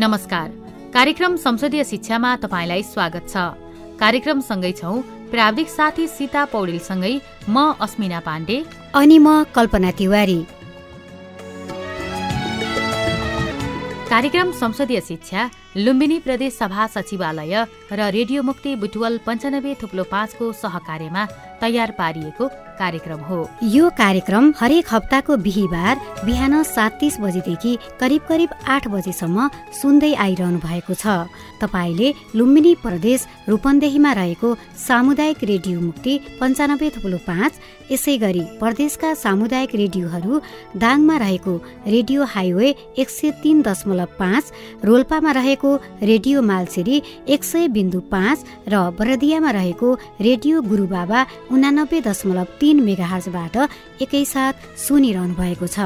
नमस्कार। कार्यक्रम संसदीय शिक्षामा तपाईँलाई स्वागत छ। कार्यक्रम सँगै छौ प्राविधिक साथी सीता पौडेलसँगै म अस्मिना पाण्डे। अनि म कल्पना तिवारी। कार्यक्रम संसदीय शिक्षा लुम्बिनी प्रदेश सभा सचिवालय र रेडियो मुक्ति बुटवल पञ्चानब्बे थुप्लो पाँचको सहकार्यमा तयार पारिएको कार्यक्रम हो। यो कार्यक्रम हरेक हप्ताको बिहिबार बिहान सात तिस बजेदेखि करिब करिब आठ बजेसम्म सुन्दै आइरहनु भएको छ। तपाईँले लुम्बिनी प्रदेश रूपन्देहीमा रहेको सामुदायिक रेडियो मुक्ति पञ्चानब्बे थुप्लो पाँच यसै गरी प्रदेशका सामुदायिक रेडियोहरू दाङमा रहेको रेडियो हाइवे एक सय तिन दशमलव पाँच रोल्पामा रहेको रेडियो मालसेरी एक सय बिन्दु पाँच र बरदियामा रहेको रेडियो गुरुबाबा उनानब्बे दशमलव तीन मेगाहर्जबाट एकैसाथ सुनिरहनु भएको छ।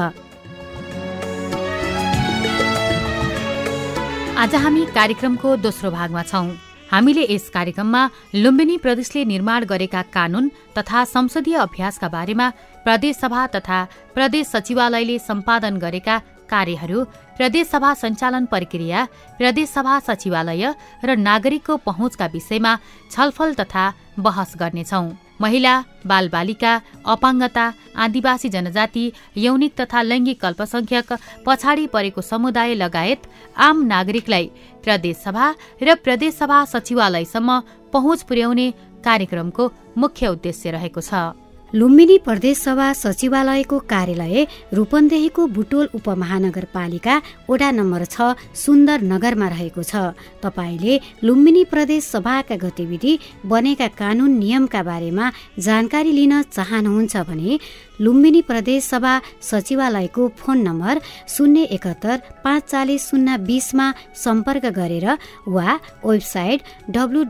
आज हामी कार्यक्रमको दोस्रो भागमा छौं। हामीले यस कार्यक्रममा लुम्बिनी प्रदेशले निर्माण गरेका कानून तथा संसदीय अभ्यासका बारेमा प्रदेशसभा तथा प्रदेश सचिवालयले सम्पादन गरेका कार्यहरू प्रदेशसभा सञ्चालन प्रक्रिया प्रदेशसभा सचिवालय र नागरिकको पहुँचका विषयमा छलफल तथा बहस गर्नेछौं। महिला बालबालिका अपाङ्गता आदिवासी जनजाति यौनिक तथा लैङ्गिक अल्पसंख्यक पछाडि परेको समुदाय लगायत आम नागरिकलाई प्रदेशसभा र प्रदेशसभा सचिवालयसम्म पहुँच पुर्याउने कार्यक्रमको मुख्य उद्देश्य रहेको छ। लुम्बिनी प्रदेशसभा सचिवालयको कार्यालय रूपन्देहीको बुटोल उपमहानगरपालिका वडा नम्बर छ सुन्दर नगरमा रहेको छ। तपाईँले लुम्बिनी प्रदेश सभाका गतिविधि बनेका कानून नियमका बारेमा जानकारी लिन चाहनुहुन्छ भने लुम्बिनी प्रदेश सभा सचिवालयको फोन नम्बर शून्य एकहत्तर पाँच चालिस शून्य बिसमा सम्पर्क गरेर वा website W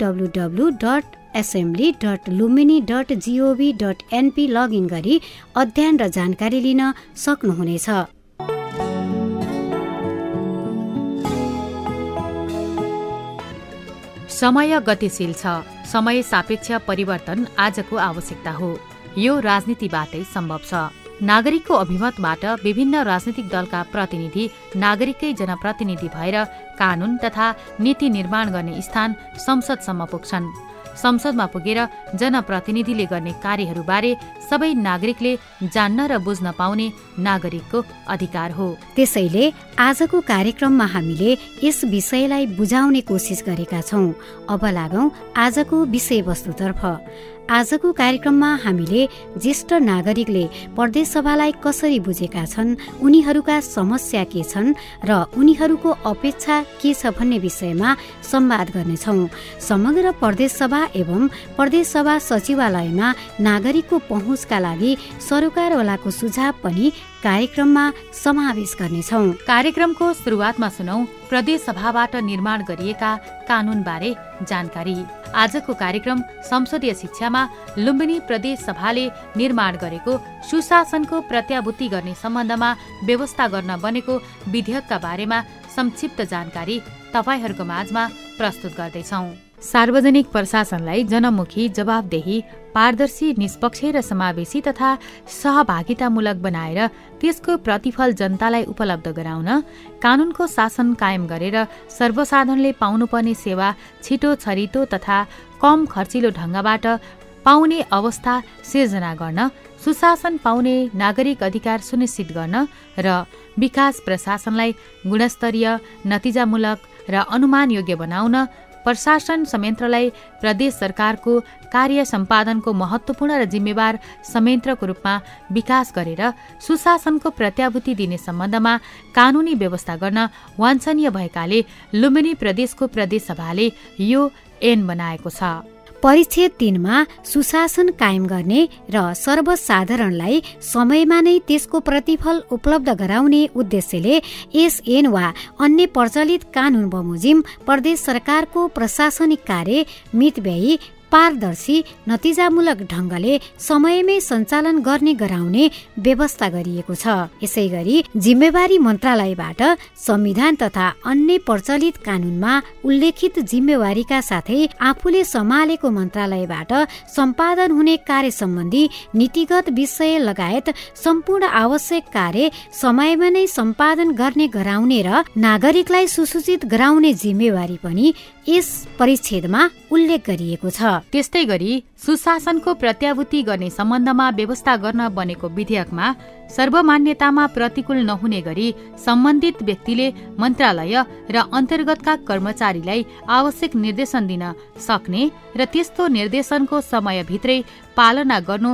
dot assembly dot Lumbini dot GOV dot NP login गरी अध्ययन र जानकारी लिन सक्नुहुनेछ। समय गतिशील छ। समय सापेक्ष परिवर्तन आजको आवश्यकता हो। यो राजनीतिबाटै सम्भव छ। नागरिकको अभिमतबाट विभिन्न राजनीतिक दलका प्रतिनिधि नागरिककै जनप्रतिनिधि भएर कानून तथा नीति निर्माण गर्ने स्थान संसदसम्म पुग्छन्। संसदमा पुगेर जनप्रतिनिधिले गर्ने कार्यहरूबारे सबै नागरिकले जान्न र बुझ्न पाउने नागरिकको अधिकार हो। त्यसैले आजको कार्यक्रममा हामीले यस विषयलाई बुझाउने कोसिस गरेका छौँ। अब लागौं आजको विषयवस्तुतर्फ। आजको कार्यक्रममा हामीले ज्येष्ठ नागरिकले प्रदेश सभालाई कसरी बुझेका छन् उनीहरूका समस्या के छन् र उनीहरूको अपेक्षा के छ भन्ने विषयमा संवाद गर्नेछौँ। समग्र प्रदेश सभा एवं प्रदेश सभा सचिवालयमा नागरिकको पहुँचका लागि सरकारवालाको सुझाव पनि कार्यक्रममा समावेश गर्नेछौ। कार्यक्रमको सुरुवातमा सुनौ प्रदेश सभाबाट निर्माण गरिएका कानूनबारे जानकारी। आजको कार्यक्रम संसदीय शिक्षामा लुम्बिनी प्रदेश सभाले निर्माण गरेको सुशासनको प्रत्याभूति गर्ने सम्बन्धमा व्यवस्था गर्न बनेको विधेयकका बारेमा संक्षिप्त जानकारी तपाईँहरूको माझमा प्रस्तुत गर्दैछौँ। सार्वजनिक प्रशासनलाई जनमुखी जवाबदेही पारदर्शी निष्पक्ष र समावेशी तथा सहभागितामूलक बनाएर त्यसको प्रतिफल जनतालाई उपलब्ध गराउन कानूनको शासन कायम गरेर सर्वसाधारणले पाउनुपर्ने सेवा छिटो छरितो तथा कम खर्चिलो ढङ्गबाट पाउने अवस्था सिर्जना गर्न सुशासन पाउने नागरिक अधिकार सुनिश्चित गर्न र विकास प्रशासनलाई गुणस्तरीय नतिजामूलक र अनुमान योग्य बनाउन प्रशासन संयन्त्रलाई प्रदेश सरकारको कार्य सम्पादनको महत्वपूर्ण र जिम्मेवार संयन्त्रको रूपमा विकास गरेर सुशासनको प्रत्याभूति दिने सम्बन्धमा कानूनी व्यवस्था गर्न वाञ्छनीय भएकाले लुम्बिनी प्रदेशको प्रदेश सभाले यो ऐन बनाएको छ। परिच्छेद तिनमा सुशासन कायम गर्ने र सर्वसाधारणलाई समयमा नै त्यसको प्रतिफल उपलब्ध गराउने उद्देश्यले यस एन वा अन्य प्रचलित कानून बमोजिम प्रदेश सरकारको प्रशासनिक कार्य मितव्ययी पारदर्शी नतिजामूलक ढङ्गले समयमै सञ्चालन गर्ने गराउने व्यवस्था गरिएको छ। यसै गरी जिम्मेवारी मन्त्रालयबाट संविधान तथा अन्य प्रचलित कानूनमा उल्लेखित जिम्मेवारीका साथै आफूले सम्हालेको मन्त्रालयबाट सम्पादन हुने कार्य सम्बन्धी नीतिगत विषय लगायत सम्पूर्ण आवश्यक कार्य समयमा नै सम्पादन गर्ने गराउने र नागरिकलाई सुसूचित गराउने जिम्मेवारी पनि यस परिच्छेदमा उल्लेख गरिएको छ। त्यस्तै गरी सुशासनको प्रत्याभूति गर्ने सम्बन्धमा व्यवस्था गर्न बनेको विधेयकमा सर्वमान्यतामा प्रतिकूल नहुने गरी सम्बन्धित व्यक्तिले मन्त्रालय र अन्तर्गतका कर्मचारीलाई आवश्यक निर्देशन दिन सक्ने र त्यस्तो निर्देशनको समयभित्रै पालना गर्नु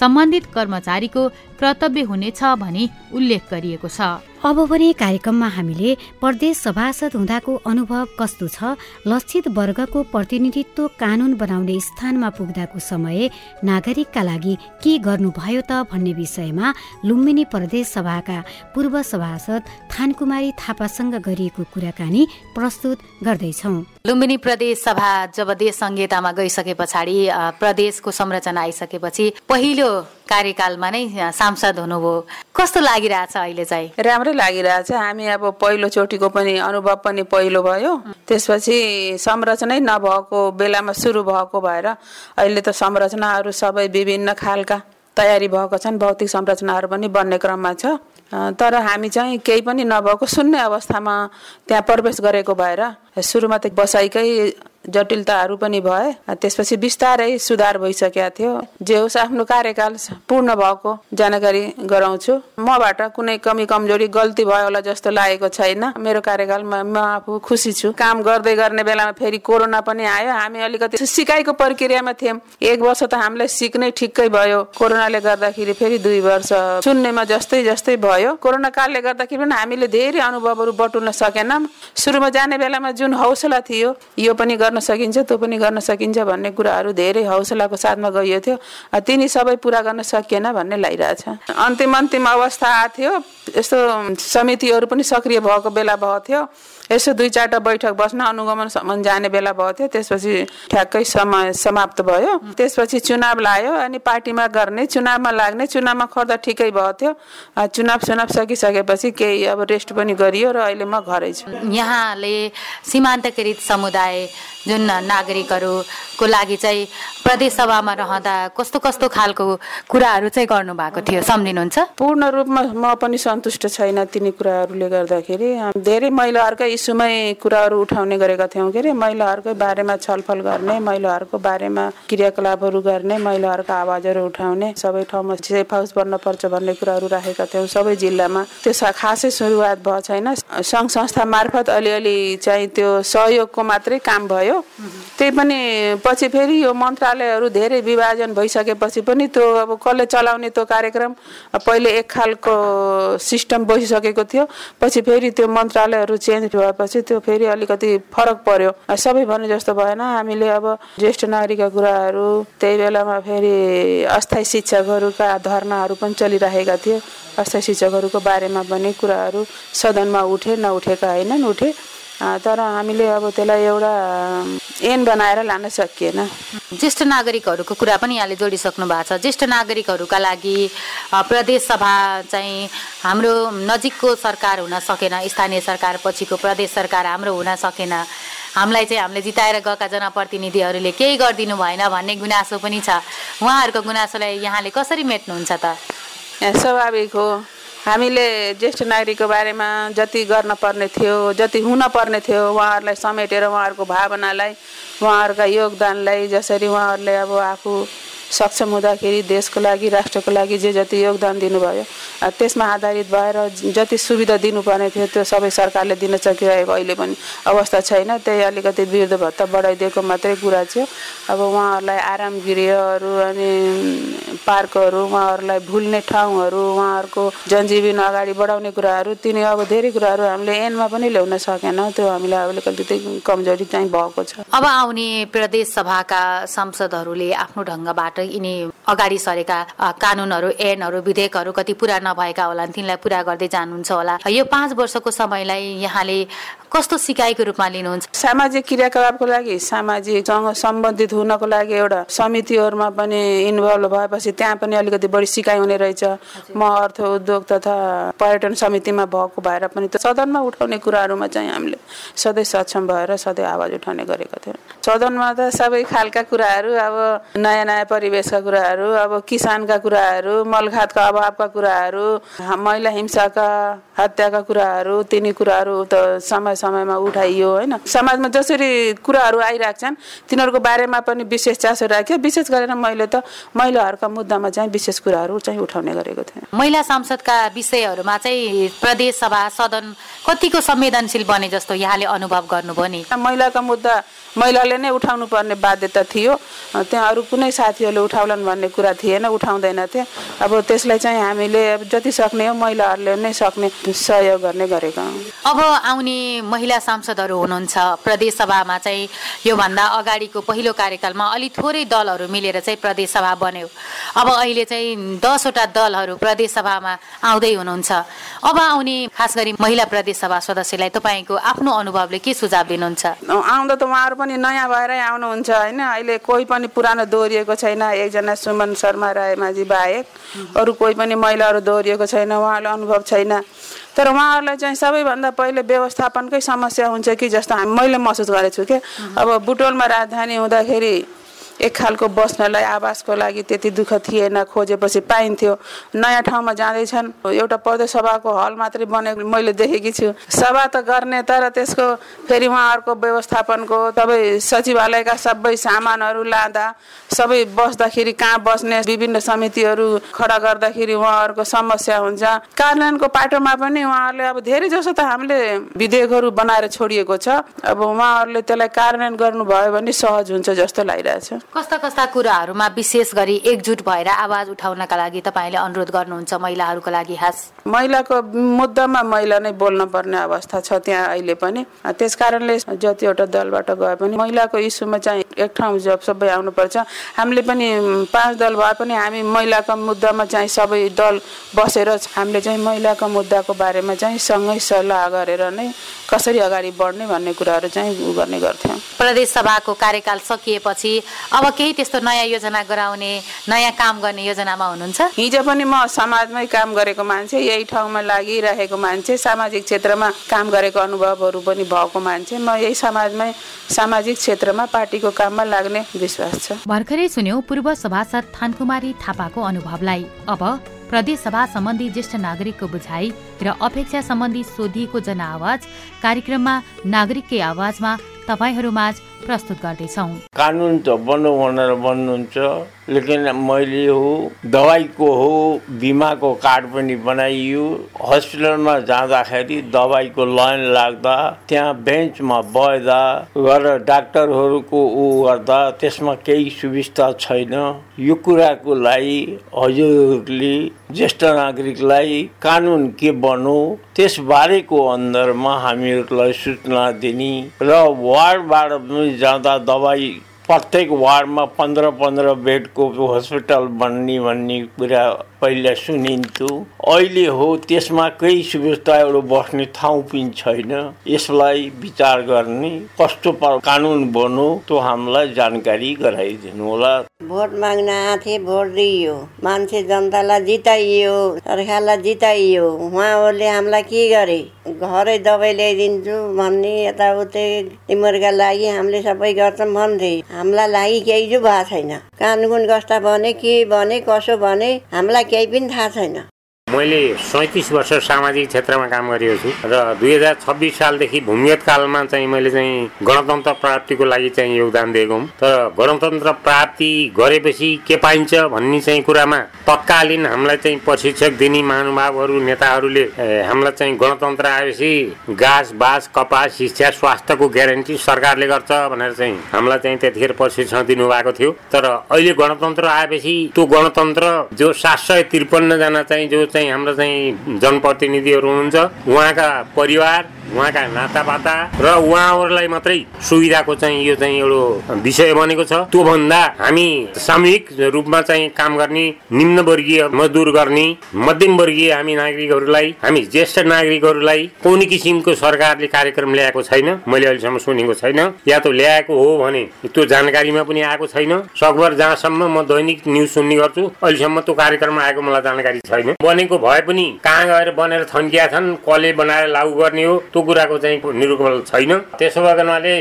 सम्बन्धित कर्मचारीको कर्तव्य हुनेछ भनी उल्लेख गरिएको छ। अब पनि कार्यक्रममा हामीले प्रदेश सभासद हुँदाको अनुभव कस्तो छ लक्षित वर्गको प्रतिनिधित्व कानून बनाउने स्थानमा पुग्दाको समय नागरिकका लागि के गर्नुभयो त भन्ने विषयमा लुम्बिनी प्रदेश सभाका पूर्व सभासद थानकुमारी थापासँग गरिएको कुराकानी प्रस्तुत गर्दैछौ। लुम्बिनी प्रदेश सभा जब देश संहितामा गइसके पछाडि प्रदेशको संरचना आइसकेपछि पहिलो कार्यकालमा नै सांसद हुनुभयो। कस्तो लागिरहेछ अहिले चाहिँ? राम्रै लागिरहेछ हामी अब पहिलोचोटिको पनि अनुभव पनि पहिलो भयो। त्यसपछि संरचनै नभएको बेलामा सुरु भएको भएर अहिले त संरचनाहरू सबै विभिन्न खालका तयारी भएको छन्। भौतिक संरचनाहरू पनि बन्ने क्रममा छ। तर हामी चाहिँ केही पनि नभएको शून्य अवस्थामा त्यहाँ प्रवेश गरेको भएर सुरुमा त बसाइकै जटिलताहरू पनि भए त्यसपछि बिस्तारै सुधार भइसकेका थियो। जे होस् आफ्नो कार्यकाल पूर्ण भएको जानकारी गराउँछु। मबाट कुनै कमी कमजोरी गल्ती भयो होला जस्तो लागेको छैन। मेरो कार्यकालमा म आफू खुसी छु। काम गर्दै गर्ने बेलामा फेरि कोरोना पनि आयो। हामी अलिकति सिकाइको प्रक्रियामा थियौँ। एक वर्ष त हामीलाई सिक्नै ठिक्कै भयो। कोरोनाले गर्दाखेरि फेरि दुई वर्ष शून्यमा जस्तै जस्तै भयो। कोरोना कालले गर्दाखेरि पनि हामीले धेरै अनुभवहरू बटुल्न सकेनौँ। सुरुमा जाने बेलामा जुन हौसला थियो यो पनि गर्न सकिन्छ त्यो पनि गर्न सकिन्छ भन्ने कुराहरू धेरै हौसलाको साथमा गइयो थियो। तिनी सबै पुरा गर्न सकिएन भन्ने लागिरहेछ। अन्तिम अन्तिम अवस्था आएको थियो। यस्तो समितिहरू पनि सक्रिय भएको बेला भएको थियो। यसो दुई चारवटा बैठक बस्न अनुगमनसम्म जाने बेला भएको थियो त्यसपछि ठ्याक्कै समय समाप्त भयो। त्यसपछि चुनाव लायो अनि पार्टीमा गर्ने चुनावमा लाग्ने चुनावमा खर्दा ठिकै भएको थियो चुनाव चुनाव सकिसकेपछि केही अब रेस्ट पनि गरियो र अहिले म घरै छु। यहाँले सीमान्तकृत समुदाय जुन नागरिकहरूको लागि चाहिँ प्रदेश सभामा रहँदा कस्तो कस्तो खालको कुराहरू चाहिँ गर्नुभएको थियो सम्झिनुहुन्छ? पूर्ण रूपमा म पनि सन्तुष्ट छैन तिनी कुराहरूले गर्दाखेरि। धेरै महिलाहरूकै इस्युमै कुराहरू उठाउने गरेका थियौँ के अरे महिलाहरूकै बारेमा छलफल गर्ने महिलाहरूको बारेमा क्रियाकलापहरू गर्ने महिलाहरूको आवाजहरू उठाउने सबै ठाउँमा सेफ हाउस पर्छ भन्ने कुराहरू राखेका थियौँ सबै जिल्लामा। त्यो खासै सुरुवात भएको छैन सङ्घ संस्था मार्फत अलिअलि चाहिँ त्यो सहयोगको मात्रै काम भयो। भयो त्यही पनि पछि फेरि यो मन्त्रालयहरू धेरै विभाजन भइसकेपछि पनि त्यो अब कसले चलाउने त्यो कार्यक्रम पहिले एक खालको सिस्टम बसिसकेको थियो। पछि फेरि त्यो मन्त्रालयहरू चेन्ज भएपछि त्यो फेरि अलिकति फरक पर्यो। सबै भने जस्तो भएन। हामीले अब ज्येष्ठ नागरिकका कुराहरू त्यही बेलामा फेरि अस्थायी शिक्षकहरूका धर्नाहरू पनि चलिरहेका थिए। अस्थायी शिक्षकहरूको बारेमा पनि कुराहरू सदनमा उठे नउठेका होइनन् उठे। तर हामीले अब त्यसलाई एउटा एन बनाएर लान सकिएन। ज्येष्ठ नागरिकहरूको कुरा पनि यहाँले जोडिसक्नु भएको छ। ज्येष्ठ नागरिकहरूका लागि प्रदेश सभा चाहिँ हाम्रो नजिकको सरकार हुन सकेन। स्थानीय सरकार पछिको प्रदेश सरकार हाम्रो हुन सकेन। हामीलाई चाहिँ हामीले जिताएर गएका जनप्रतिनिधिहरूले केही गरिदिनु भएन भन्ने गुनासो पनि छ। उहाँहरूको गुनासोलाई यहाँले कसरी मेट्नुहुन्छ त? स्वाभाविक हो। हामीले ज्येष्ठ नागरिकको बारेमा जति गर्न पर्ने थियो जति हुन पर्ने थियो उहाँहरूलाई समेटेर उहाँहरूको भावनालाई उहाँहरूका योगदानलाई जसरी उहाँहरूले अब आफू सक्षम हुँदाखेरि देशको लागि राष्ट्रको लागि जे जति योगदान दिनुभयो त्यसमा आधारित भएर जति सुविधा दिनुपर्ने थियो त्यो सबै सरकारले दिन सकिरहेको अहिले पनि अवस्था छैन। त्यही अलिकति वृद्ध भत्ता बढाइदिएको मात्रै कुरा थियो। अब उहाँहरूलाई आराम गृहहरू अनि पार्कहरू उहाँहरूलाई भुल्ने ठाउँहरू उहाँहरूको जनजीवन अगाडि बढाउने कुराहरू तिनी अब धेरै कुराहरू हामीले एनमा पनि ल्याउन सकेनौँ। त्यो हामीलाई अलिकति कमजोरी चाहिँ भएको छ। अब आउने प्रदेश सभाका सांसदहरूले आफ्नो ढङ्गबाट यिनी अगाडि सरेका कानुनहरू ऐनहरू विधेयकहरू कति पुरा नभएका होला तिनलाई पुरा गर्दै जानुहुन्छ होला। यो पाँच वर्षको समयलाई यहाँले कस्तो सिकाइको रूपमा लिनुहुन्छ? सामाजिक क्रियाकलापको लागि सामाजिकसँग सम्बन्धित हुनको लागि एउटा समितिहरूमा पनि इन्भल्भ भएपछि त्यहाँ पनि अलिकति बढी सिकाइ हुने रहेछ। म अर्थ उद्योग तथा पर्यटन समितिमा भएको भएर पनि सदनमा उठाउने कुराहरूमा चाहिँ हामीले सधैँ सक्षम भएर सधैँ आवाज उठाउने गरेका थियौँ। सदनमा त सबै खालका कुराहरू अब नयाँ नयाँ परिवेशका कुराहरू अब किसानका कुराहरू मलखातका अभावका कुराहरू महिला हिंसाका हत्याका कुराहरू तिनी कुराहरू त समय समयमा उठाइयो होइन? समाजमा जसरी कुराहरू आइरहेको छन् तिनीहरूको बारेमा पनि विशेष चासो राख्यो। विशेष गरेर मैले त महिलाहरूका मुद्दामा चाहिँ विशेष कुराहरू चाहिँ उठाउने गरेको थिएँ। महिला संसदका विषयहरूमा चाहिँ प्रदेश सभा सदन कतिको संवेदनशील बने जस्तो यहाँले अनुभव गर्नुभयो नि? महिलाका मुद्दा महिलाले नै उठाउनु पर्ने बाध्यता थियो। त्यहाँ अरू कुनै साथीहरूले उठाउलान् भन्ने कुरा थिएन उठाउँदैनथे अब त्यसलाई चाहिँ हामीले जति सक्ने हो महिलाहरूले नै सक्ने सहयोग गर्ने गरेका अब आउने महिला सांसदहरू हुनुहुन्छ। प्रदेश सभामा चाहिँ योभन्दा अगाडिको पहिलो कार्यकालमा अलिक थोरै दलहरू मिलेर चाहिँ प्रदेश सभा बन्यो। अब अहिले चाहिँ दसवटा दलहरू प्रदेश सभामा आउँदै हुनुहुन्छ। अब आउने खास गरी महिला प्रदेश सभा सदस्यलाई तपाईँको आफ्नो अनुभवले के सुझाव दिनुहुन्छ? आउँदा त उहाँहरू पनि नयाँ भएरै आउनुहुन्छ होइन? अहिले कोही पनि पुरानो दोहोरिएको छैन एकजना सुमन शर्मा रायमाझी बाहेक अरू कोही पनि महिलाहरू दोहोरिएको छैन उहाँहरूलाई अनुभव छैन। तर उहाँहरूलाई चाहिँ सबैभन्दा पहिले व्यवस्थापनकै समस्या हुन्छ कि जस्तो हामी मैले महसुस गरेको छु कि? अब बुटोलमा राजधानी हुँदाखेरि एक खालको बस्नलाई आवासको लागि त्यति दुःख थिएन खोजेपछि पाइन्थ्यो। नयाँ ठाउँमा जाँदैछन्। एउटा प्रदेश सभाको हल मात्रै बनेको मैले देखेकी छु। सभा त गर्ने तर त्यसको फेरि उहाँहरूको व्यवस्थापनको सबै सचिवालयका सबै सामानहरू लाँदा सबै बस्दाखेरि कहाँ बस्ने विभिन्न समितिहरू खडा गर्दाखेरि उहाँहरूको समस्या हुन्छ। कार्यान्वयनको पाटोमा पनि उहाँहरूले अब धेरै जसो त हामीले विधेयकहरू बनाएर छोडिएको छ। अब उहाँहरूले त्यसलाई कार्यान्वयन गर्नुभयो भने सहज हुन्छ जस्तो लागिरहेछ कस्ता कस्ता कुराहरूमा विशेष गरी एकजुट भएर आवाज उठाउनका लागि तपाईँले अनुरोध गर्नुहुन्छ महिलाहरूको लागि खास महिलाको मुद्दामा महिला नै बोल्न पर्ने अवस्था छ त्यहाँ अहिले पनि। त्यस कारणले जतिवटा दलबाट गए पनि महिलाको इस्युमा चाहिँ एक ठाउँ जब सबै आउनुपर्छ। हामीले पनि पाँच दल भए पनि हामी महिलाको मुद्दामा चाहिँ सबै दल बसेर हामीले चाहिँ महिलाको मुद्दाको बारेमा चाहिँ सँगै सल्लाह गरेर नै कसरी अगाडि बढ्ने भन्ने कुराहरू चाहिँ उ गर्ने गर्थ्यौँ। प्रदेश सभाको कार्यकाल सकिएपछि अब केही त्यस्तो नयाँ योजना गराउने नयाँ काम गर्ने योजनामा हुनुहुन्छ? हिजो पनि म समाजमै काम गरेको मान्छे यही ठाउँमा लागिरहेको मान्छे सामाजिक क्षेत्रमा काम गरेको अनुभवहरू पनि भएको मान्छे म यही समाजमै सामाजिक क्षेत्रमा पार्टीको काममा लाग्ने विश्वास छ। भर्खरै सुन्यौ पूर्व सभासद थानकुमारी थापाको अनुभवलाई। अब प्रदेश सभा सम्बन्धी ज्येष्ठ नागरिकको बुझाइ र अपेक्षा सम्बन्धी सोधिएको जनआवाज कार्यक्रममा नागरिककै आवाजमा तपाईँहरूमाझ प्रस्तुत गर्दैछौँ। कानुन त बन्नु भनेर बन्नुहुन्छ लेकिन मैले हो दबाईको हो बिमाको कार्ड पनि बनाइयो। हस्पिटलमा जाँदाखेरि दबाईको लाइन लाग्दा त्यहाँ बेन्चमा बस्दा गरेर डाक्टरहरूको ऊ गर्दा त्यसमा केही सुविस्ता छैन। यो कुराको लागि हजुरहरूले ज्येष्ठ नागरिकलाई कानुन के बनो त्यसबारेको अन्दरमा हामीहरूलाई सूचना दिने र वार्डबाट पनि जाँदा दबाई प्रत्येक वार्डमा पन्ध्र पन्ध्र बेडको हस्पिटल बन्ने भन्ने कुरा पहिला सुनिन्थ्यो। अहिले हो त्यसमा केही सुविस्ता एउटा बस्ने ठाउँ पनि छैन। यसलाई विचार गर्ने कस्तो कानुन बनो त्यो हामीलाई जानकारी गराइदिनु होला। भोट माग्न आथे भोट दिइयो। मान्छे जनतालाई जिताइयो सरकारलाई जिताइयो। उहाँहरूले हामीलाई के गरे? घरै दबाई ल्याइदिन्छु भन्ने यताउति तिमीहरूका लागि हामीले सबै गर्छौँ भन्थे। हामीलाई लागि केही चाहिँ भएको छैन। कानुन कस्ता भने के भने कसो भने हामीलाई केही पनि थाहा छैन। मैले सैँतिस वर्ष सामाजिक क्षेत्रमा काम गरेको छु र दुई हजार छब्बिस सालदेखि भूमिगत कालमा चाहिँ मैले चाहिँ गणतन्त्र प्राप्तिको लागि चाहिँ योगदान दिएको हुँ। तर गणतन्त्र प्राप्ति गरेपछि के पाइन्छ भन्ने चाहिँ कुरामा तत्कालीन हामीलाई चाहिँ प्रशिक्षक दिने महानुभावहरू नेताहरूले हामीलाई चाहिँ गणतन्त्र आएपछि घाँस बाँस कपास शिक्षा स्वास्थ्यको ग्यारेन्टी सरकारले गर्छ भनेर चाहिँ हामीलाई चाहिँ त्यतिखेर प्रशिक्षण दिनुभएको थियो। तर अहिले गणतन्त्र आएपछि त्यो गणतन्त्र जो सात सय त्रिपन्नजना चाहिँ जो हाम्रो चाहिँ जनप्रतिनिधिहरू हुनुहुन्छ उहाँका परिवार उहाँका नातापाता र उहाँहरूलाई मात्रै सुविधाको चाहिँ यो चाहिँ एउटा विषय बनेको छ। त्योभन्दा हामी सामूहिक रूपमा चाहिँ काम गर्ने निम्न वर्गीय मजदुर गर्ने मध्यम वर्गीय हामी नागरिकहरूलाई हामी ज्येष्ठ नागरिकहरूलाई कुनै किसिमको सरकारले कार्यक्रम ल्याएको छैन मैले अहिलेसम्म सुनेको छैन। या त ल्याएको हो भने त्यो जानकारीमा पनि आएको छैन। सकभर जहाँसम्म म दैनिक न्युज सुन्ने गर्छु अहिलेसम्म त्यो कार्यक्रम आएको मलाई जानकारी छैन। बनेको भए पनि कहाँ गएर बनेर थन्किया छन् कसले बनाएर लागू गर्ने हो त्यो कुराको चाहिँ निरूपण छैन। त्यसो भएकोले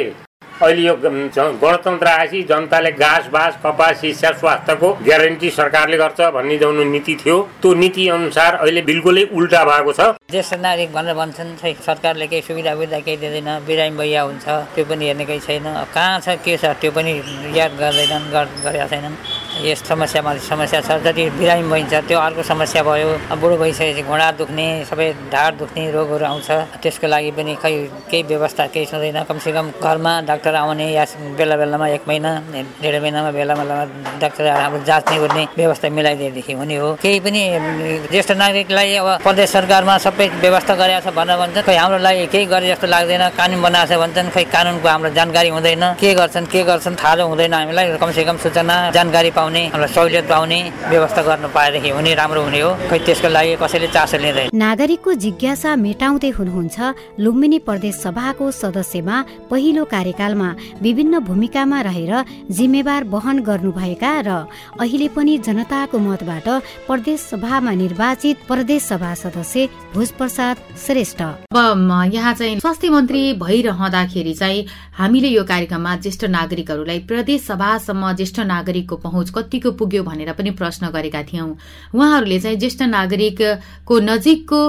अहिले यो गणतन्त्र आएपछि जनताले घाँस बाँस कपास शिक्षा स्वास्थ्यको ग्यारेन्टी सरकारले गर्छ भन्ने जुन नीति थियो त्यो नीति अनुसार अहिले बिल्कुलै उल्टा भएको छ। ज्येष्ठ नागरिक भनेर भन्छन् सरकारले केही सुविधा सुविधा केही दिँदैन बिरामी भइया हुन्छ त्यो पनि हेर्ने केही छैन। कहाँ छ के छ त्यो पनि याद गर्दैनन् गरेका छैनन्। यस समस्यामा समस्या छ। जति बिरामी भइन्छ त्यो अर्को समस्या भयो। बुढो भइसकेपछि घुँडा दुख्ने सबै ढाड दुख्ने रोगहरू आउँछ। त्यसको लागि पनि खै केही व्यवस्था केही छँदैन। कमसेकम घरमा डाक्टर आउने या बेला बेलामा एक महिना डेढ महिनामा बेला बेलामा डाक्टर अब जाँच्ने गर्ने व्यवस्था मिलाइदिएदेखि हुने हो। केही पनि ज्येष्ठ नागरिकलाई अब प्रदेश सरकारमा सबै व्यवस्था गरेको छ भनेर भन्छन्। खै हाम्रो लागि केही गरे जस्तो लाग्दैन। कानुन बनाएको छ भन्छन्। खै कानुनको हाम्रो जानकारी हुँदैन। के गर्छन् के गर्छन् थाहा हुँदैन हामीलाई। कमसेकम सूचना जानकारी पाउने पाउने हामीलाई सहुलियत पाउने व्यवस्था गर्न पाएदेखि हुने राम्रो हुने हो। खै त्यसको लागि कसैले चासो लिँदैन। नागरिकको जिज्ञासा मेटाउँदै हुनुहुन्छ लुम्बिनी प्रदेश सभाको सदस्यमा पहिलो कार्यकालमा विभिन्न भूमिकामा रहेर जिम्मेवार वहन गर्नुभएका र अहिले पनि जनताको मतबाट प्रदेश सभामा निर्वाचित प्रदेश सभा सदस्य भोजप्रसाद श्रेष्ठ। अब यहाँ चाहिँ स्वास्थ्य मन्त्री भइरहँदाखेरि चाहिँ हामीले यो कार्यक्रममा ज्येष्ठ नागरिकहरूलाई प्रदेश सभासम्म ज्येष्ठ नागरिकको पहुँच कतिको पुग्यो भनेर पनि प्रश्न गरेका थियौं। उहाँहरूले चाहिँ ज्येष्ठ नागरिकको नजिकको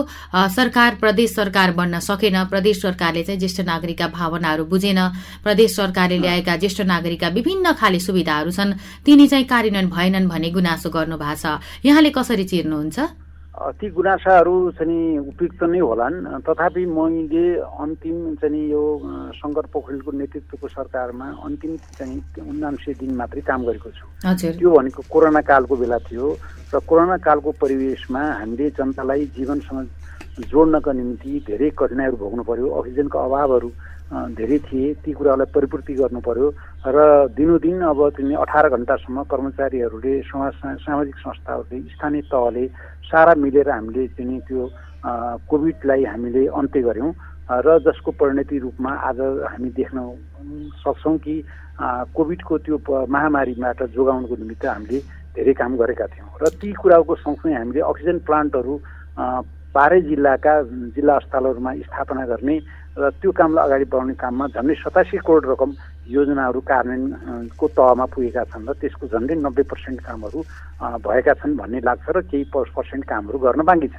सरकार प्रदेश सरकार बन्न सकेन। प्रदेश सरकारले चाहिँ ज्येष्ठ नागरिकका भावनाहरू बुझेन। प्रदेश सरकारले ल्याएका ज्येष्ठ नागरिकका विभिन्न खाले सुविधाहरू छन्। तिनी चाहिँ कार्यान्वयन भएनन् भन्ने गुनासो गर्नु भएको छ। यहाँले कसरी चिर्नुहुन्छ? ती गुनासाहरू चाहिँ उपयुक्त नै होलान्। तथापि मैले अन्तिम चाहिँ यो शङ्कर पोखरेलको नेतृत्वको सरकारमा अन्तिम चाहिँ उनान्सय दिन मात्रै काम गरेको छु। त्यो भनेको कोरोना कालको बेला थियो र कोरोना कालको परिवेशमा हामीले जनतालाई जीवनसँग जोड्नका निम्ति धेरै कठिनाइहरू भोग्नु पर्यो। अक्सिजनको अभावहरू धेरै थिए ती कुराहरूलाई परिपूर्ति गर्नु पर्यो। र दिनोदिन अब तिनी अठार घन्टासम्म कर्मचारीहरूले समाज सामाजिक संस्थाहरूले स्थानीय तहले सारा मिलेर हामीले चाहिँ त्यो कोभिडलाई हामीले अन्त्य गऱ्यौँ। र जसको परिणति रूपमा आज हामी देख्न सक्छौँ कि कोभिडको त्यो महामारीबाट जोगाउनुको निमित्त हामीले धेरै काम गरेका थियौँ। र ती कुराको सँगसँगै हामीले अक्सिजन प्लान्टहरू बाह्रै जिल्लाका जिल्ला अस्पतालहरूमा स्थापना गर्ने र त्यो कामलाई अगाडि बढाउने काममा झन्डै सतासी करोड रकम योजनाहरू कार्यान्वयनको तहमा पुगेका छन् र त्यसको झन्डै नब्बे पर्सेन्ट कामहरू भएका छन् भन्ने लाग्छ र केही पर्सेन्ट कामहरू गर्न बाँकी छ।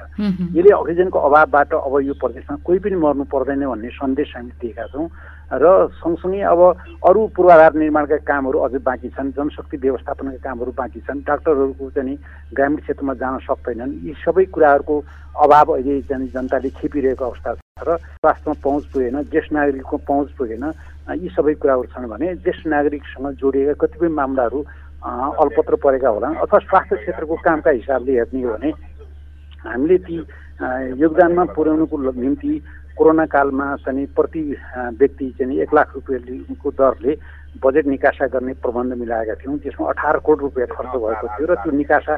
यसले अक्सिजनको अभावबाट अब यो प्रदेशमा कोही पनि मर्नु पर्दैन भन्ने सन्देश हामीले दिएका छौँ। र सँगसँगै अब अरू पूर्वाधार निर्माणका कामहरू अझै बाँकी छन् जनशक्ति व्यवस्थापनका कामहरू बाँकी छन् डाक्टरहरूको चाहिँ ग्रामीण क्षेत्रमा जान सक्दैनन्। यी सबै कुराहरूको अभाव अहिले चाहिँ जनताले खेपिरहेको अवस्था छ र स्वास्थ्यमा पहुँच पुगेन ज्येष्ठ नागरिकको पहुँच पुगेन। यी सबै कुराहरू छन् भने ज्येष्ठ नागरिकसँग जोडिएका कतिपय मामलाहरू अल्पत्र परेका होला अथवा स्वास्थ्य क्षेत्रको कामका हिसाबले हेर्ने हो भने हामीले ती योगदानमा पुर्याउनुको निम्ति कोरोना कालमा चाहिँ प्रति व्यक्ति चाहिँ एक लाख रुपियाँको दरले बजेट निकासा गर्ने प्रबन्ध मिलाएका थियौँ। त्यसमा अठार करोड रुपियाँ खर्च भएको थियो र त्यो निकासा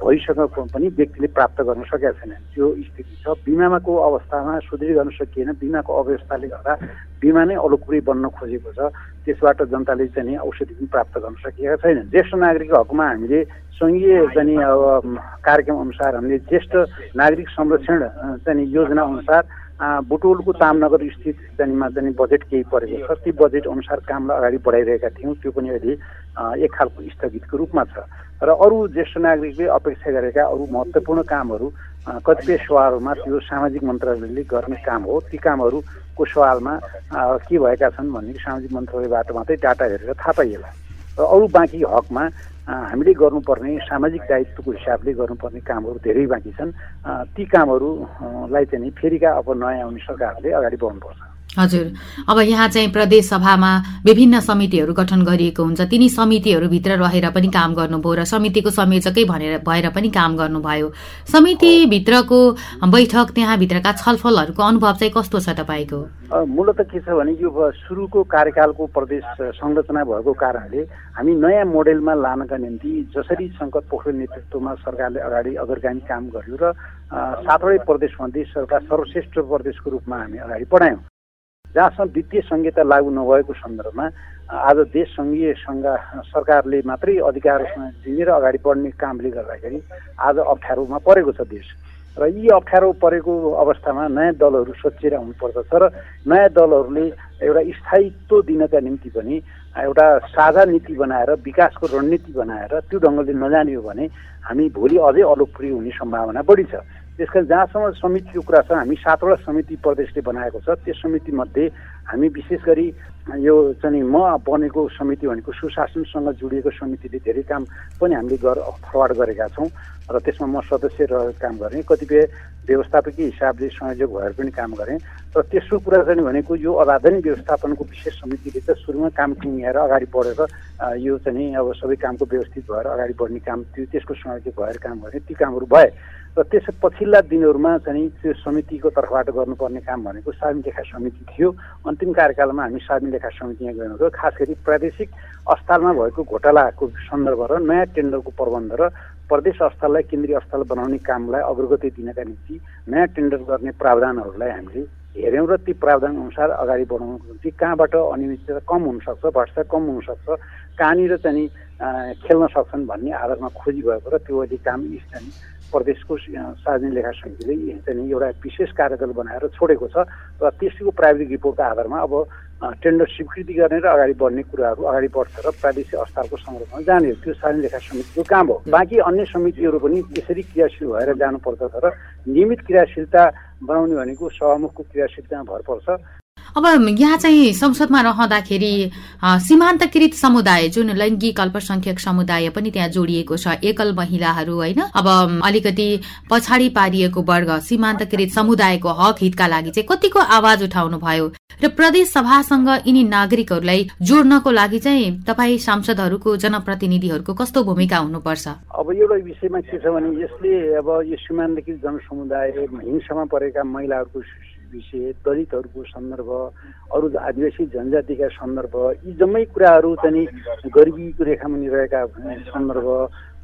भइसकेको पनि व्यक्तिले प्राप्त गर्न सकेका छैनन्। त्यो स्थिति छ। बिमाको अवस्थामा सुदृढ गर्न सकिएन। बिमाको अव्यवस्थाले गर्दा बिमा नै अलोकुरी बन्न खोजेको छ। त्यसबाट जनताले चाहिँ औषधि पनि प्राप्त गर्न सकेका छैनन्। ज्येष्ठ नागरिकको हकमा हामीले सङ्घीय चाहिँ अब कार्यक्रम अनुसार हामीले ज्येष्ठ नागरिक संरक्षण चाहिँ योजना अनुसार बुटोलको तामनगर स्थित जानेमा जाने बजेट केही परेको छ। ती बजेट अनुसार कामलाई अगाडि बढाइरहेका थियौँ। त्यो पनि अहिले एक खालको स्थगितको रूपमा छ। र अरू ज्येष्ठ नागरिकले अपेक्षा गरेका अरू महत्त्वपूर्ण कामहरू कतिपय सवालमा त्यो सामाजिक मन्त्रालयले गर्ने काम हो। ती कामहरूको सवालमा के भएका छन् भन्ने सामाजिक मन्त्रालयबाट मात्रै डाटा हेरेर थाहा पाइएला। र अरू बाँकी हकमा हामीले गर्नुपर्ने सामाजिक दायित्वको हिसाबले गर्नुपर्ने कामहरू धेरै बाँकी छन्। ती कामहरूलाई चाहिँ फेरिका अब नयाँ आउने सरकारले अगाडि बढाउनुपर्छ हजुर। अब यहाँ चाहिँ प्रदेश सभामा विभिन्न समितिहरू गठन गरिएको हुन्छ। तिनी समितिहरूभित्र रहेर पनि काम गर्नुभयो र समितिको संयोजकै भनेर भएर पनि काम गर्नुभयो। समितिभित्रको बैठक त्यहाँभित्रका छलफलहरूको अनुभव चाहिँ कस्तो छ तपाईँको? मूलत के छ भने यो सुरुको कार्यकालको प्रदेश संरचना भएको कारणले हामी नयाँ मोडेलमा लानका निम्ति जसरी शङ्कर पोखरेल नेतृत्वमा सरकारले अगाडि अग्रगामी काम गर्यो र सातवटै प्रदेशमध्ये सरकार सर्वश्रेष्ठ प्रदेशको रूपमा हामी अगाडि बढायौँ। जहाँसम्म वित्तीय संहिता लागू नभएको सन्दर्भमा आज देश सङ्घीय सङ्घ सरकारले मात्रै अधिकार दिएर अगाडि बढ्ने कामले गर्दाखेरि आज अप्ठ्यारोमा परेको छ देश। र यी अप्ठ्यारो परेको अवस्थामा नयाँ दलहरू सोचेर हुनुपर्दछ र नयाँ दलहरूले एउटा स्थायित्व दिनका निम्ति पनि एउटा साझा नीति बनाएर विकासको रणनीति बनाएर त्यो ढङ्गले नजाने हो भने हामी भोलि अझै अलोकप्रिय हुने सम्भावना बढी छ। त्यस कारण जहाँसम्म समितिको कुरा छ हामी सातवटा समिति प्रदेशले बनाएको छ। त्यो समितिमध्ये हामी विशेष गरी यो चाहिँ म बनेको समिति भनेको सुशासनसँग जोडिएको समितिले धेरै काम पनि हामीले गर फरवार्ड गरेका छौँ र त्यसमा म सदस्य रहेर काम गरेँ कतिपय व्यवस्थापकीय हिसाबले संयोजक भएर पनि काम गरेँ र तेस्रो कुरा चाहिँ भनेको यो अराधनी व्यवस्थापनको विशेष समितिले त सुरुमा काम टुङ्ग्याएर अगाडि बढेर यो चाहिँ अब सबै कामको व्यवस्थित भएर अगाडि बढ्ने काम त्यो त्यसको संयोजक भएर काम गरेँ ती कामहरू भए र त्यस पछिल्ला दिनहरूमा चाहिँ त्यो समितिको तर्फबाट गर्नुपर्ने काम भनेको सार्मी लेखा समिति थियो। अन्तिम कार्यकालमा हामी सार्मी लेखा समिति यहाँ गएको खास गरी प्रादेशिक अस्पतालमा भएको घोटालाको सन्दर्भ र नयाँ टेन्डरको प्रबन्ध र प्रदेश अस्पताललाई केन्द्रीय अस्पताल बनाउने कामलाई अग्रगति दिनका निम्ति नयाँ टेन्डर गर्ने प्रावधानहरूलाई हामीले हेऱ्यौँ र ती प्रावधान अनुसार अगाडि बढाउनुको निम्ति कहाँबाट अनियमितता कम हुनसक्छ भ्रष्टाचार कम हुनसक्छ कहाँनिर चाहिँ खेल्न सक्छन् भन्ने आधारमा खोजी भएको र त्यो अहिले काम चाहिँ प्रदेशको सार्वजनिक लेखा समितिले चाहिँ एउटा विशेष कार्यदल बनाएर छोडेको छ र त्यसको प्राविधिक रिपोर्टको आधारमा अब टेन्डर स्वीकृति गर्ने र अगाडि बढ्ने कुराहरू अगाडि बढ्छ र प्रादेशिक अस्पतालको संरक्षण जाने हो त्यो सार्वजनिक लेखा समितिको काम हो। बाँकी अन्य समितिहरू पनि त्यसरी क्रियाशील भएर जानुपर्दछ र नियमित क्रियाशीलता बनाउने भनेको सभामुखको क्रियाशीलतामा भर पर्छ। अब यहाँ चाहिँ संसदमा रहँदाखेरि सीमान्तकृत समुदाय जुन लैङ्गिक अल्पसंख्यक समुदाय पनि त्यहाँ जोडिएको छ एकल महिलाहरू होइन? अब अलिकति पछाडि पारिएको वर्ग सीमान्तकृत समुदायको हक हितका लागि चाहिँ कतिको आवाज उठाउनु भयो र प्रदेश सभासँग यिनी नागरिकहरूलाई जोड्नको लागि चाहिँ तपाईँ सांसदहरूको जनप्रतिनिधिहरूको कस्तो भूमिका हुनुपर्छ? अब एउटा विषयमा के छ भने यसले अब यो सीमान्तकृत जनसमुदाय हिंसामा परेका महिलाहरूको विषय दलितहरूको सन्दर्भ अरू आदिवासी जनजातिका सन्दर्भ यी जम्मै कुराहरू चाहिँ गरिबीको रेखामुनि रहेका सन्दर्भ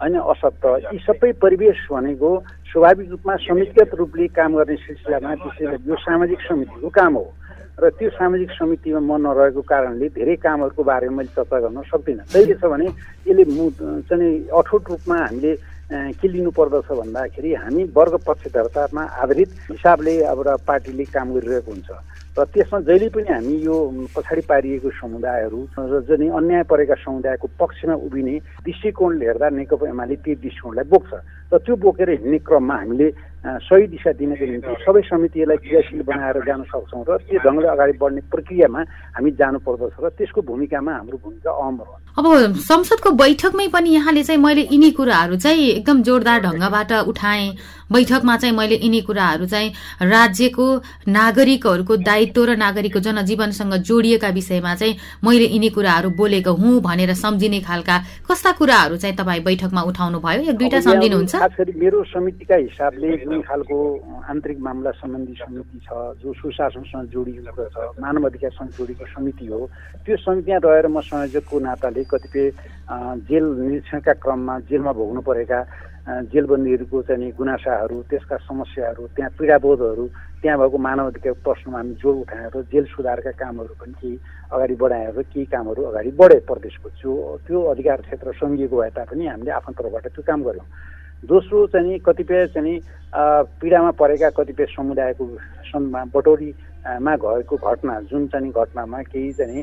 होइन असत्य। यी सबै परिवेश भनेको स्वाभाविक रूपमा समितिगत रूपले काम गर्ने सिलसिलामा विशेष यो सामाजिक समितिको काम हो। र त्यो सामाजिक समितिमा म नरहेको कारणले धेरै कामहरूको बारेमा मैले चर्चा गर्न सक्दिनँ। के छ भने यसले चाहिँ अठोट रूपमा हामीले के लिनु पर्दछ भन्दाखेरि हामी वर्ग पक्षधरतामा आधारित हिसाबले अब पार्टीले काम गरिरहेको हुन्छ। र त्यसमा जहिले पनि हामी यो पछाडि पारिएको समुदायहरू र जुन अन्याय परेका समुदायको पक्षमा उभिने दृष्टिकोणले हेर्दा नेकपा एमाले त्यो दृष्टिकोणलाई बोक्छ। र त्यो बोकेर हिँड्ने क्रममा हामीले सही दिशा दिनको निम्ति सबै समितिहरूलाई क्रियाशील बनाएर जान सक्छौँ र त्यो ढङ्गले अगाडि बढ्ने प्रक्रियामा हामी जानु पर्दछ र त्यसको भूमिकामा हाम्रो भूमिका अहम रहन्छ अब संसदको बैठकमै पनि यहाँले चाहिँ मैले यिनी कुराहरू चाहिँ एकदम जोरदार ढङ्गबाट उठाएँ। बैठकमा चाहिँ मैले यिनी कुराहरू चाहिँ राज्यको नागरिकहरूको दायित्व र नागरिकको जनजीवनसँग जोडिएका विषयमा चाहिँ मैले यिनी कुराहरू बोलेको हुँ भनेर सम्झिने खालका कस्ता कुराहरू चाहिँ तपाईँ बैठकमा उठाउनु भयो एक दुईटा सम्झिनुहुन्छ। मेरो समितिका हिसाबले जुन खालको आन्तरिक मामला सम्बन्धी समिति छ जो सुशासनसँग जोडिएको छ मानव अधिकारसँग जोडिएको समिति हो त्यो समितिमा रहेर म संयोजकको नाताले कतिपय जेल निरीक्षणका क्रममा जेलमा भोग्नु परेका जेलबन्दीहरूको चाहिँ गुनासाहरू त्यसका समस्याहरू त्यहाँ पीडाबोधहरू त्यहाँ भएको मानव अधिकार प्रश्नमा हामी जोड उठाएर जेल सुधारका कामहरू पनि केही अगाडि बढाएर केही कामहरू अगाडि बढे प्रदेशको त्यो त्यो अधिकार क्षेत्र सङ्घिएको भए तापनि हामीले आफ्नो तर्फबाट त्यो काम गऱ्यौँ। दोस्रो चाहिँ कतिपय चाहिँ पीडामा परेका कतिपय समुदायको बटोरीमा गएको घटना जुन चाहिँ घटनामा केही चाहिँ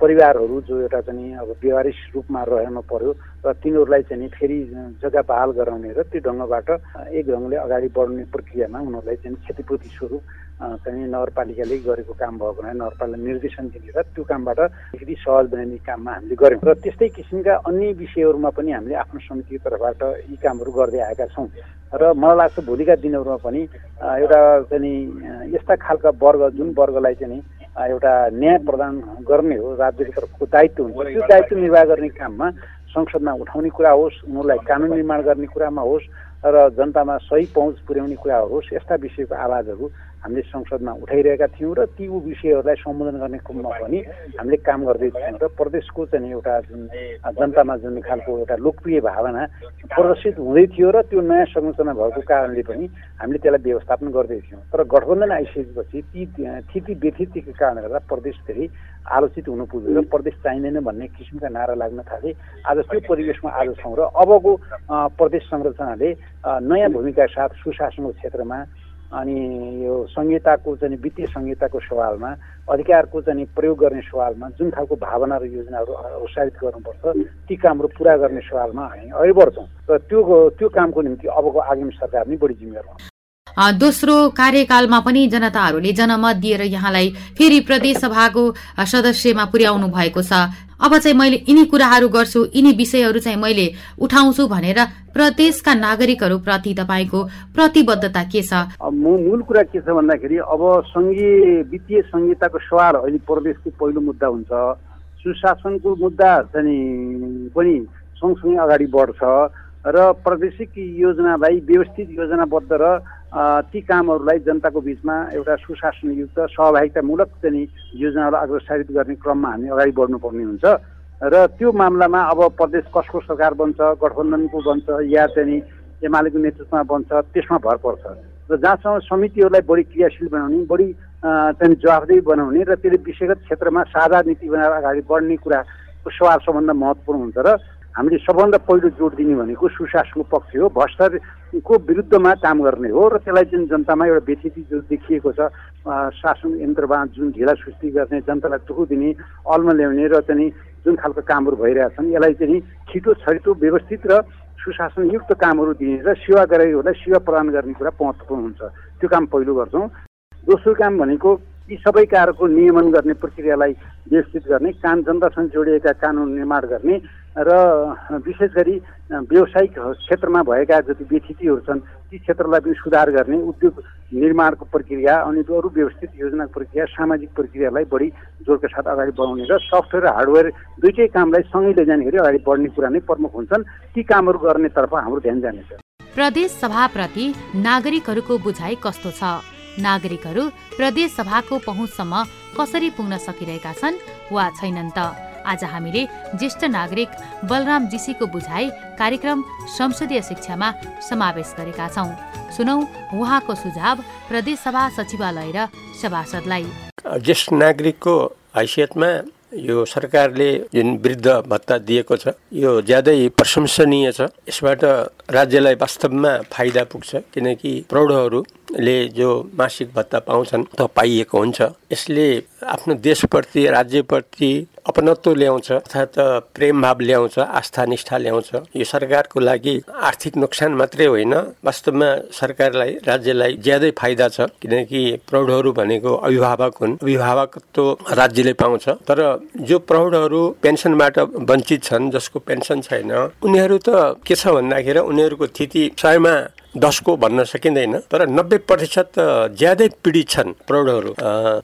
परिवारहरू जो एउटा चाहिँ अब व्यवहारिक रूपमा रहन पर्यो र तिनीहरूलाई चाहिँ फेरि जग्गा बहाल गराउने र त्यो ढङ्गबाट एक ढङ्गले अगाडि बढ्ने प्रक्रियामा उनीहरूलाई चाहिँ क्षतिपूर्ति स्वरूप चाहिँ नगरपालिकाले गरेको काम भएको हुनाले नगरपालिका निर्देशन दिने र त्यो कामबाट अलिकति सहज बनाउने काममा हामीले गऱ्यौँ। र त्यस्तै किसिमका अन्य विषयहरूमा पनि हामीले आफ्नो समितिको तर्फबाट यी कामहरू गर्दै आएका छौँ। र मलाई लाग्छ भोलिका दिनहरूमा पनि एउटा चाहिँ यस्ता खालका वर्ग जुन वर्गलाई चाहिँ एउटा न्याय प्रदान गर्ने हो राज्यको तर्फको दायित्व हुन्छ त्यो दायित्व निर्वाह गर्ने काममा संसदमा उठाउने कुरा होस् उनीहरूलाई कानुन निर्माण गर्ने कुरामा होस् र जनतामा सही पहुँच पुर्याउने कुरा होस् यस्ता विषयको आवाजहरू हामीले संसदमा उठाइरहेका थियौँ र ती विषयहरूलाई सम्बोधन गर्ने क्रममा पनि हामीले काम गर्दै थियौँ र प्रदेशको चाहिँ एउटा जुन जनतामा जुन खालको एउटा लोकप्रिय भावना प्रदर्शित हुँदै थियो र त्यो नयाँ संरचना भएको कारणले पनि हामीले त्यसलाई व्यवस्थापन गर्दै थियौँ। तर गठबन्धन आइसकेपछि ती थिति व्यथितिको कारणले गर्दा प्रदेश धेरै आलोचित हुनु पुग्यो र प्रदेश चाहिँदैन भन्ने किसिमका नारा लाग्न थाले। आज त्यो परिवेशमा आज छौँ र अबको प्रदेश संरचनाले नयाँ भूमिका साथ सुशासनको क्षेत्रमा अनि यो संहिताको चाहिँ वित्तीय संहिताको सवालमा अधिकारको चाहिँ प्रयोग गर्ने सवालमा जुन खालको भावना र योजनाहरू उत्साहित गर्नुपर्छ ती कामहरू पुरा गर्ने सवालमा हामी अघि बढ्छौँ। र त्यो त्यो कामको निम्ति अबको आगामी सरकार नै बढी जिम्मेवार दोस्रो कार्यकालमा पनि जनताहरूले जनमत दिएर यहाँलाई फेरि प्रदेश सभाको सदस्यमा पुर्याउनु भएको छ। अब चाहिँ मैले यिनी कुराहरू गर्छु यिनी विषयहरू चाहिँ मैले उठाउँछु भनेर प्रदेशका नागरिकहरू प्रति तपाईँको प्रतिबद्धता के छ? मूल कुरा के छ भन्दाखेरि अब सङ्घीय वित्तीय संहिताको सवाल अहिले प्रदेशको पहिलो मुद्दा हुन्छ। सुशासनको मुद्दा चाहिँ पनि सँगसँगै अगाडि बढ्छ। र प्रादेशिक योजनालाई व्यवस्थित योजनाबद्ध र ती कामहरूलाई जनताको बिचमा एउटा सुशासनयुक्त सहभागितामूलक चाहिँ योजनालाई अग्रसारित गर्ने क्रममा हामी अगाडि बढ्नुपर्ने हुन्छ। र त्यो मामलामा अब प्रदेश कसको सरकार बन्छ गठबन्धनको बन्छ या चाहिँ एमालेको नेतृत्वमा बन्छ त्यसमा भर पर्छ। र जहाँसम्म समितिहरूलाई बढी क्रियाशील बनाउने बढी चाहिँ जवाफदेही बनाउने र त्यसले विषयगत क्षेत्रमा साझा नीति बनाएर अगाडि बढ्ने कुराको सवाल सबभन्दा महत्त्वपूर्ण हुन्छ। र हामीले सबभन्दा पहिलो जोड दिने भनेको सुशासनको पक्ष हो। भ्रष्टाचारको विरुद्धमा काम गर्ने हो र त्यसलाई जुन जनतामा एउटा व्यथिति जो देखिएको छ शासन यन्त्रमा जुन ढिला सृष्टि गर्ने जनतालाई दुःख दिने अलमा ल्याउने र चाहिँ जुन खालको कामहरू भइरहेछन् यसलाई चाहिँ छिटो छरिटो व्यवस्थित र सुशासनयुक्त कामहरू दिने र सेवा गराइहरूलाई सेवा प्रदान गर्ने कुरा महत्त्वपूर्ण हुन्छ। त्यो काम पहिलो गर्छौँ। दोस्रो काम भनेको यी सबै कारको नियमन गर्ने प्रक्रियालाई व्यवस्थित गर्ने काम जनतासँग जोडिएका कानुन निर्माण गर्ने र विशेष गरी व्यावसायिक क्षेत्रमा भएका जति व्यथितिहरू छन् ती क्षेत्रलाई पनि सुधार गर्ने उद्योग निर्माणको प्रक्रिया अनि अरू व्यवस्थित योजनाको प्रक्रिया सामाजिक प्रक्रियालाई बढी जोडका साथ अगाडि बढाउने र सफ्टवेयर र हार्डवेयर दुइटै कामलाई सँगै लैजानेखेरि अगाडि बढ्ने कुरा नै प्रमुख हुन्छन्। ती कामहरू गर्नेतर्फ हाम्रो ध्यान जानेछ। प्रदेश सभाप्रति नागरिकहरूको बुझाइ कस्तो छ? नागरिकहरू प्रदेश सभाको पहुँचसम्म कसरी पुग्न सकिरहेका छन् वा छैनन् त। आज हामीले ज्येष्ठ नागरिक बलराम जीसीको बुझाइ कार्यक्रम संसदीय शिक्षामा समावेश गरेका छौँ। सुनौ उहाँको सुझाव प्रदेशसभा सचिवालय र सभासदलाई। ज्येष्ठ नागरिकको हैसियतमा यो सरकारले जुन वृद्ध भत्ता दिएको छ यो ज्यादै प्रशंसनीय छ। यसबाट राज्यलाई वास्तवमा फाइदा पुग्छ किनकि प्रौढहरूले जो मासिक भत्ता पाउँछन् त पाइएको हुन्छ। यसले आफ्नो देशप्रति राज्यप्रति अपनत्व ल्याउँछ अर्थात् प्रेम भाव ल्याउँछ आस्था निष्ठा ल्याउँछ। यो सरकारको लागि आर्थिक नोक्सान मात्रै होइन। वास्तवमा सरकारलाई राज्यलाई ज्यादै फाइदा छ किनकि प्रौढहरू भनेको अभिभावक हुन्। अभिभावकत्व राज्यले पाउँछ। तर जो प्रौढहरू पेन्सनबाट वञ्चित छन् जसको पेन्सन छैन उनीहरू त के छ भन्दाखेरि उनीहरूको स्थिति सयमा दसको भन्न सकिँदैन तर नब्बे प्रतिशत ज्यादै पीडित छन् प्रौढहरू।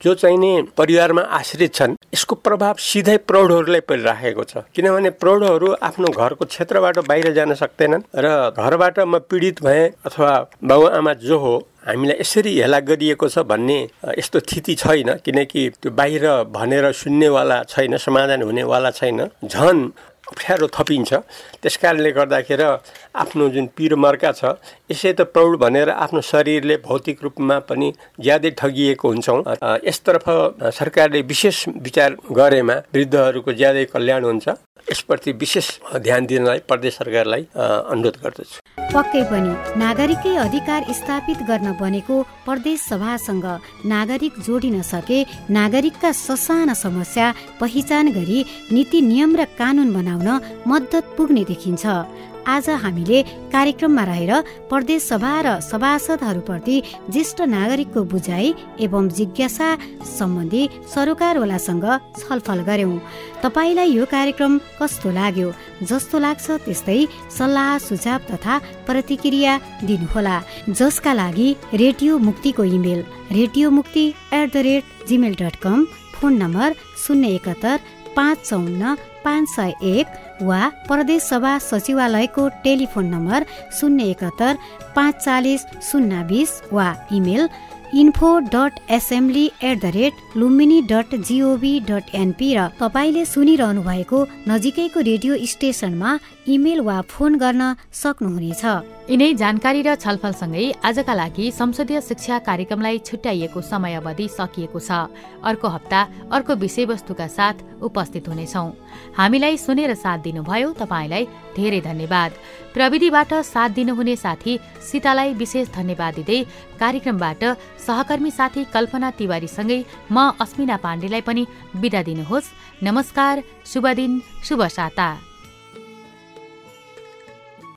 जो चाहिँ नि परिवारमा आश्रित छन् यसको प्रभाव सिधै प्रौढहरूलाई परिराखेको छ। किनभने प्रौढहरू आफ्नो घरको क्षेत्रबाट बाहिर जान सक्दैनन् र घरबाट म पीडित भएँ अथवा बाबुआमा जो हो हामीलाई यसरी हेला गरिएको छ भन्ने यस्तो स्थिति छैन। किनकि त्यो बाहिर भनेर सुन्नेवाला छैन समाधान हुनेवाला छैन। झन् अप्ठ्यारो थपिन्छ। त्यस कारणले गर्दाखेरि आफ्नो जुन पिरमर्का छ यसै त प्रौढ भनेर आफ्नो शरीरले भौतिक रूपमा पनि ज्यादै ठगिएको हुन्छौँ। यसतर्फ सरकारले विशेष विचार गरेमा वृद्धहरूको ज्यादै कल्याण हुन्छ। यसप्रति विशेष ध्यान दिनलाई प्रदेश सरकारलाई अनुरोध गर्दछु। पक्कै पनि नागरिकै अधिकार स्थापित गर्न बनेको प्रदेश सभासँग नागरिक जोडिन सके नागरिकका ससाना समस्या पहिचान गरी नीति नियम र कानुन बनाउन मद्दत पुग्ने देखिन्छ। आज हामीले कार्यक्रममा रहेर प्रदेश सभा र सभासदहरूप्रति ज्येष्ठ नागरिकको बुझाइ एवं जिज्ञासा सम्बन्धी सरोकारवालासँग छलफल गर्यौं तपाईँलाई यो कार्यक्रम कस्तो लाग्यो जस्तो लाग्छ त्यस्तै सल्लाह सुझाव तथा प्रतिक्रिया दिनुहोला। जसका लागि रेडियो मुक्तिको email radio Mukti at the rate Gmail dot com phone number शून्य एकहत्तर पाँच चौन्न पाँच सय एक वा प्रदेश सभा सचिवालयको टेलिफोन नम्बर शून्य एकहत्तर पाँच चालिस शून्य बिस वा email info dot assembly at the rate Lumbini dot GOV dot NP र तपाईँले सुनिरहनु भएको नजिकैको रेडियो स्टेसनमा इमेल वा फोन गर्न सक्नुहुनेछ। यिनै जानकारी र छलफलसँगै आजका लागि संसदीय शिक्षा कार्यक्रमलाई छुट्याइएको समय अवधि सकिएको छ। अर्को हप्ता अर्को विषयवस्तुका साथ उपस्थित हुनेछौ। हामीलाई सुनेर साथ दिनुभयो तपाईँलाई धेरै धन्यवाद। प्रविधिबाट साथ दिनुहुने साथी सीतालाई विशेष धन्यवाद दिँदै कार्यक्रमबाट सहकर्मी साथी कल्पना तिवारीसँगै म अस्मिना पाण्डेलाई पनि विदा दिनुहोस्। नमस्कार शुभ दिन शुभ साता।